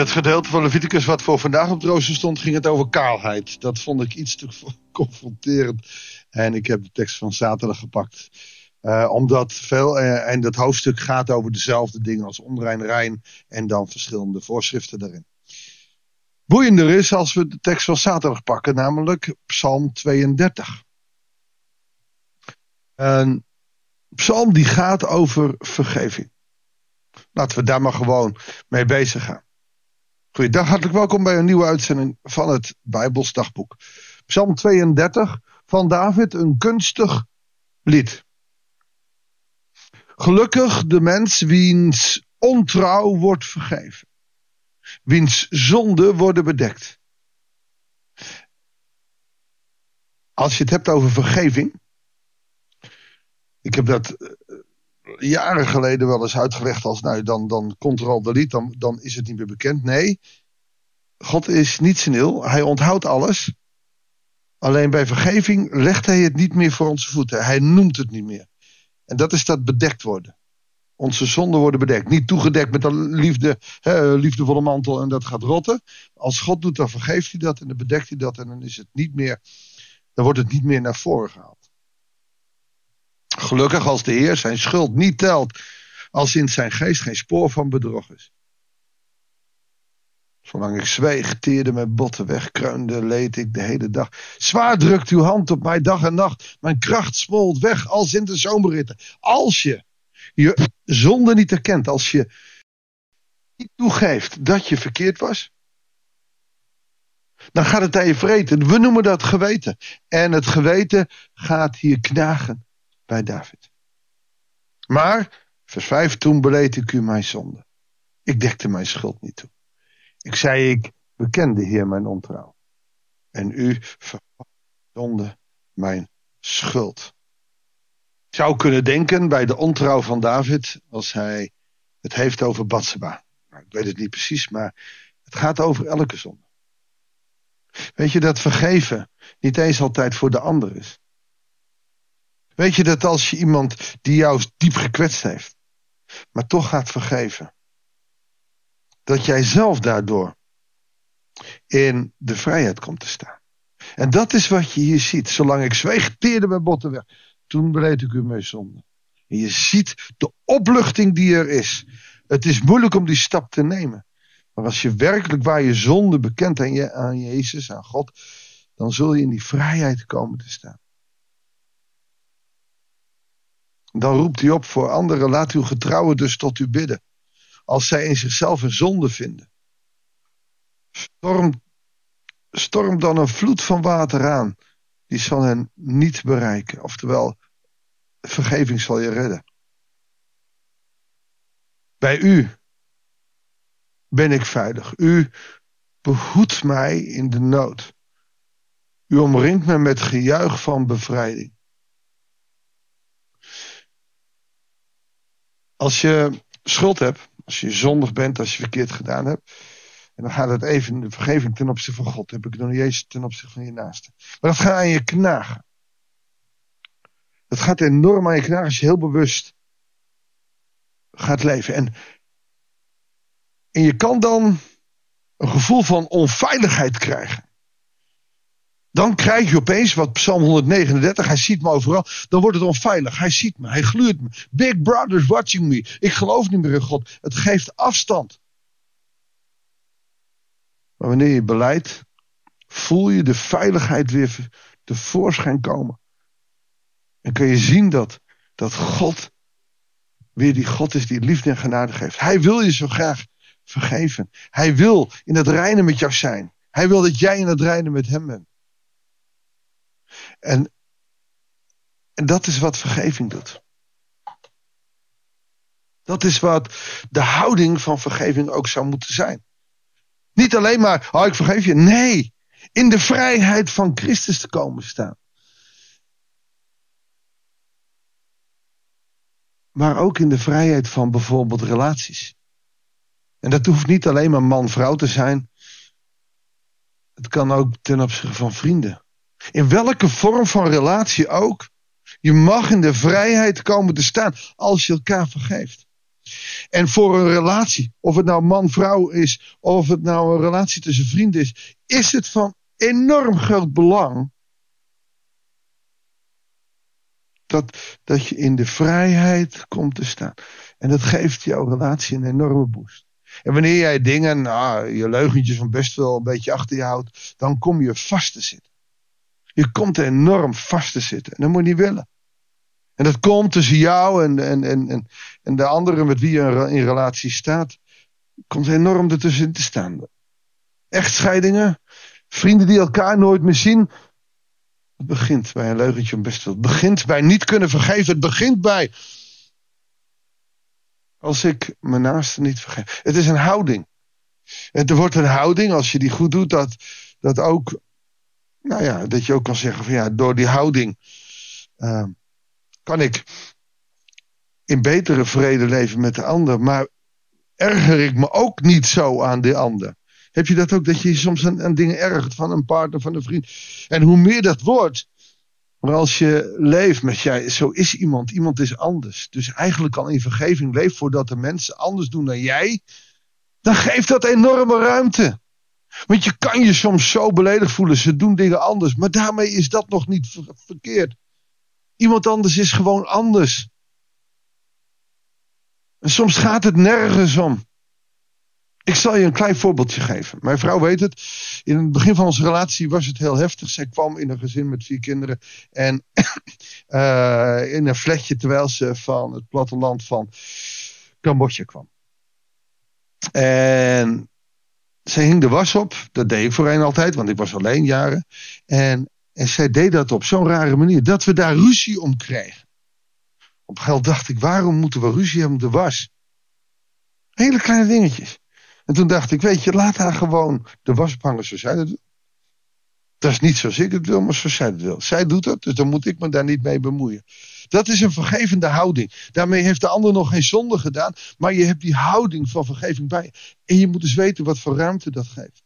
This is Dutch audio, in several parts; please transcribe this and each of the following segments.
het gedeelte van Leviticus wat voor vandaag op het rooster stond, ging het over kaalheid. Dat vond ik iets te confronterend. En ik heb de tekst van zaterdag gepakt. Uh, omdat veel, uh, en dat hoofdstuk gaat over dezelfde dingen als onrein, rein en dan verschillende voorschriften daarin. Boeiender is als we de tekst van zaterdag pakken, namelijk Psalm 32. Een psalm die gaat over vergeving. Laten we daar maar gewoon mee bezig gaan. Goeiedag, hartelijk welkom bij een nieuwe uitzending van het Bijbelsdagboek. Psalm 32 van David, een kunstig lied. Gelukkig de mens wiens ontrouw wordt vergeven. Wiens zonden worden bedekt. Als je het hebt over vergeving. Ik heb dat jaren geleden wel eens uitgelegd als, nou, dan, dan control delete, dan, dan is het niet meer bekend. Nee, God is niet snel, hij onthoudt alles. Alleen bij vergeving legt hij het niet meer voor onze voeten. Hij noemt het niet meer. En dat is dat bedekt worden. Onze zonden worden bedekt. Niet toegedekt met een liefde, liefdevolle mantel en dat gaat rotten. Als God doet, dan vergeeft hij dat en dan bedekt hij dat en dan is het niet meer, dan wordt het niet meer naar voren gehaald. Gelukkig als de Heer zijn schuld niet telt, als in zijn geest geen spoor van bedrog is. Zolang ik zweeg, teerde mijn botten weg, kreunde, leed ik de hele dag. Zwaar drukt uw hand op mij dag en nacht. Mijn kracht smolt weg als in de zomerritten. Als je je zonde niet herkent, als je niet toegeeft dat je verkeerd was, dan gaat het aan je vreten. We noemen dat geweten. En het geweten gaat hier knagen bij David. Maar, vers 5, toen beleed ik u mijn zonde. Ik dekte mijn schuld niet toe. Ik zei, ik bekende Heer mijn ontrouw. En u vervonde mijn schuld. Ik zou kunnen denken bij de ontrouw van David, als hij het heeft over Batseba. Nou, ik weet het niet precies, maar het gaat over elke zonde. Weet je dat vergeven niet eens altijd voor de ander is. Weet je dat als je iemand die jou diep gekwetst heeft, maar toch gaat vergeven, dat jij zelf daardoor in de vrijheid komt te staan. En dat is wat je hier ziet. Zolang ik zweeg, teerde mijn botten weg. Toen beleed ik u mijn zonde. En je ziet de opluchting die er is. Het is moeilijk om die stap te nemen. Maar als je werkelijk waar je zonde bekent aan, je, aan Jezus, aan God, dan zul je in die vrijheid komen te staan. Dan roept hij op voor anderen, laat uw getrouwen dus tot u bidden. Als zij in zichzelf een zonde vinden. Storm, storm dan een vloed van water aan. Die zal hen niet bereiken. Oftewel, vergeving zal je redden. Bij u ben ik veilig. U behoedt mij in de nood. U omringt me met gejuich van bevrijding. Als je schuld hebt, als je zondig bent, als je verkeerd gedaan hebt. En dan gaat het even in de vergeving ten opzichte van God. Heb ik nog eens ten opzichte van je naaste. Maar dat gaat aan je knagen. Dat gaat enorm aan je knagen als je heel bewust gaat leven. En, en je kan dan een gevoel van onveiligheid krijgen. Dan krijg je opeens, wat Psalm 139, hij ziet me overal, dan wordt het onveilig. Hij ziet me, hij gluurt me. Big brother's watching me. Ik geloof niet meer in God. Het geeft afstand. Maar wanneer je beleidt, voel je de veiligheid weer tevoorschijn komen. En kun je zien dat, dat God weer die God is die liefde en genade geeft. Hij wil je zo graag vergeven. Hij wil in het reinen met jou zijn. Hij wil dat jij in het reinen met hem bent. En, en dat is wat vergeving doet. Dat is wat de houding van vergeving ook zou moeten zijn. Niet alleen maar, oh ik vergeef je. Nee, in de vrijheid van Christus te komen staan. Maar ook in de vrijheid van bijvoorbeeld relaties. En dat hoeft niet alleen maar man-vrouw te zijn. Het kan ook ten opzichte van vrienden. In welke vorm van relatie ook. Je mag in de vrijheid komen te staan als je elkaar vergeeft. En voor een relatie, of het nou man-vrouw is, of het nou een relatie tussen vrienden is, is het van enorm groot belang dat, dat je in de vrijheid komt te staan. En dat geeft jouw relatie een enorme boost. En wanneer jij dingen, nou, je leugentjes van best wel een beetje achter je houdt, dan kom je vast te zitten. Je komt enorm vast te zitten. En dat moet je niet willen. En dat komt tussen jou en, en, en, en, de anderen met wie je in relatie staat. Komt enorm ertussen te staan. Echtscheidingen. Vrienden die elkaar nooit meer zien. Het begint bij een leugentje om best wel. Het begint bij niet kunnen vergeven. Het begint bij. Als ik mijn naaste niet vergeef. Het is een houding. Het wordt een houding als je die goed doet. Dat, dat ook. Nou ja, dat je ook kan zeggen van ja, door die houding. Uh, kan ik in betere vrede leven met de ander. Maar erger ik me ook niet zo aan de ander. Heb je dat ook, dat je je soms aan, aan dingen ergert van een partner, van een vriend. En hoe meer dat wordt, maar als je leeft met jij, zo is iemand, iemand is anders. Dus eigenlijk al in vergeving leeft voordat de mensen anders doen dan jij, dan geeft dat enorme ruimte. Want je kan je soms zo beledigd voelen, ze doen dingen anders, maar daarmee is dat nog niet verkeerd. Iemand anders is gewoon anders. En soms gaat het nergens om. Ik zal je een klein voorbeeldje geven. Mijn vrouw weet het. In het begin van onze relatie was het heel heftig. Zij kwam in een gezin met vier kinderen. En uh, in een flatje terwijl ze van het platteland van Cambodja kwam. En zij hing de was op. Dat deed ik voorheen altijd, want ik was alleen jaren. En en zij deed dat op zo'n rare manier dat we daar ruzie om kregen. Op geld dacht ik, waarom moeten we ruzie om de was? Hele kleine dingetjes. En toen dacht ik, weet je, laat haar gewoon de was ophangen zoals zij dat doet. Dat is niet zoals ik het wil, maar zoals zij het wil. Zij doet dat, dus dan moet ik me daar niet mee bemoeien. Dat is een vergevende houding. Daarmee heeft de ander nog geen zonde gedaan, maar je hebt die houding van vergeving bij. En je moet dus weten wat voor ruimte dat geeft.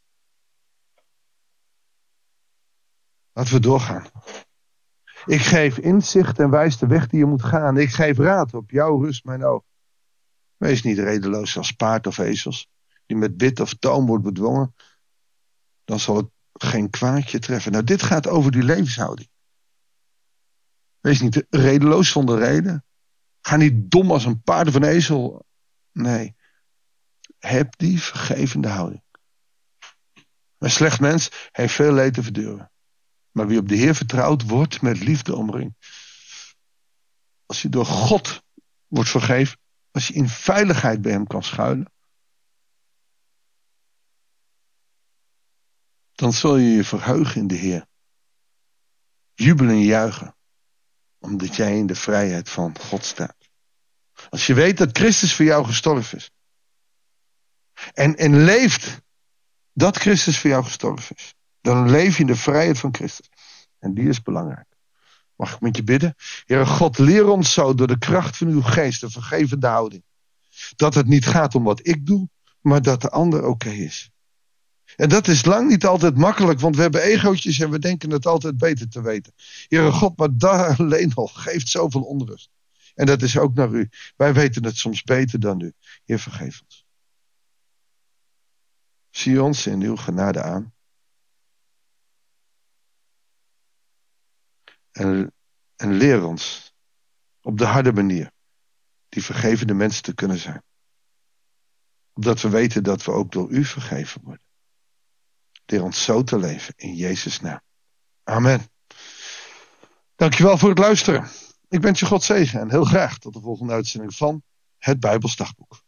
Laten we doorgaan. Ik geef inzicht en wijs de weg die je moet gaan. Ik geef raad op jouw rust, mijn oog. Wees niet redeloos als paard of ezels, die met bit of toon wordt bedwongen. Dan zal het geen kwaadje treffen. Nou, dit gaat over die levenshouding. Wees niet redeloos zonder reden. Ga niet dom als een paard een ezel. Nee. Heb die vergevende houding. Een slecht mens heeft veel leed te verduren. Maar wie op de Heer vertrouwt, wordt met liefde omringd. Als je door God wordt vergeven, als je in veiligheid bij Hem kan schuilen, dan zul je je verheugen in de Heer. Jubelen en juichen, omdat jij in de vrijheid van God staat. Als je weet dat Christus voor jou gestorven is. En, en leeft dat Christus voor jou gestorven is. Dan leef je in de vrijheid van Christus. En die is belangrijk. Mag ik met je bidden? Heere God, leer ons zo door de kracht van uw geest een vergevende houding. Dat het niet gaat om wat ik doe, maar dat de ander oké is. En dat is lang niet altijd makkelijk, want we hebben egootjes en we denken het altijd beter te weten. Heere God, maar daar alleen al geeft zoveel onrust. En dat is ook naar u. Wij weten het soms beter dan u. Heer, vergeef ons. Zie ons in uw genade aan. En, en leer ons op de harde manier die vergevende mensen te kunnen zijn. Opdat we weten dat we ook door u vergeven worden. Leer ons zo te leven in Jezus' naam. Amen. Dankjewel voor het luisteren. Ik wens je God zegen en heel graag tot de volgende uitzending van het Bijbelsdagboek.